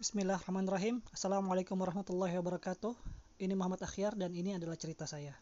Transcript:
Bismillahirrahmanirrahim. Assalamualaikum warahmatullahi wabarakatuh. Ini Muhammad Akhyar dan ini adalah cerita saya.